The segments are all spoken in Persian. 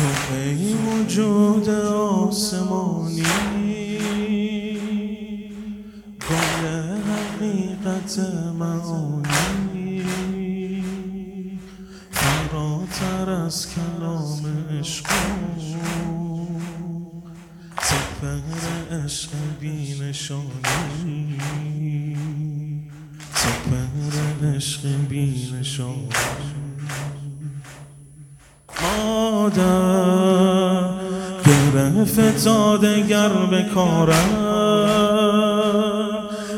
ای وجود آسمانی. گل حقیقت معانی. فراتر از کلام عشق سپر عشق بینشانی سپر عشق بینشانی گرفت تا دگر به کارم.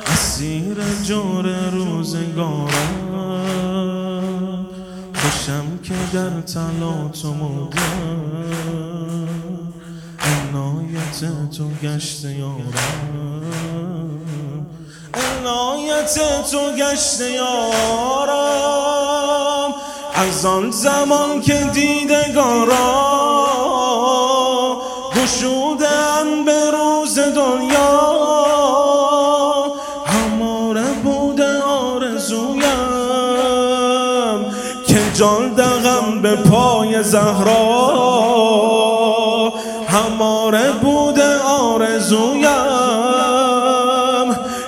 اسیر جور روزگارم. خوشم که در تلات و عنایت تو گشت یارم. عنایت تو گشت یارم. از آن زمان که دیدگارا گشودن به روز دنیا هماره بوده آرزویم که جان دغم به پای زهرا. هماره بوده آرزویم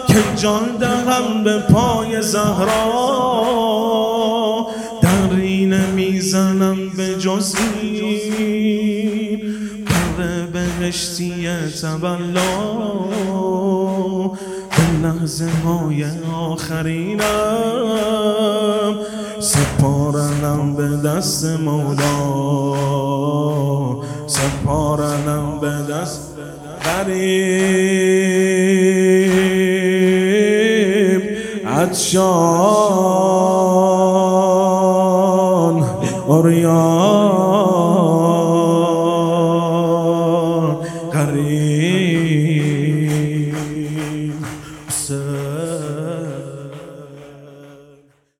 که جان دغم به پای زهرا. نمی‌زنم به جز پر بهشتی تبلا به لحظه های آخرینم سپارنم به دست مولا. سپارنم به دست غریب عطشان. عریان قریب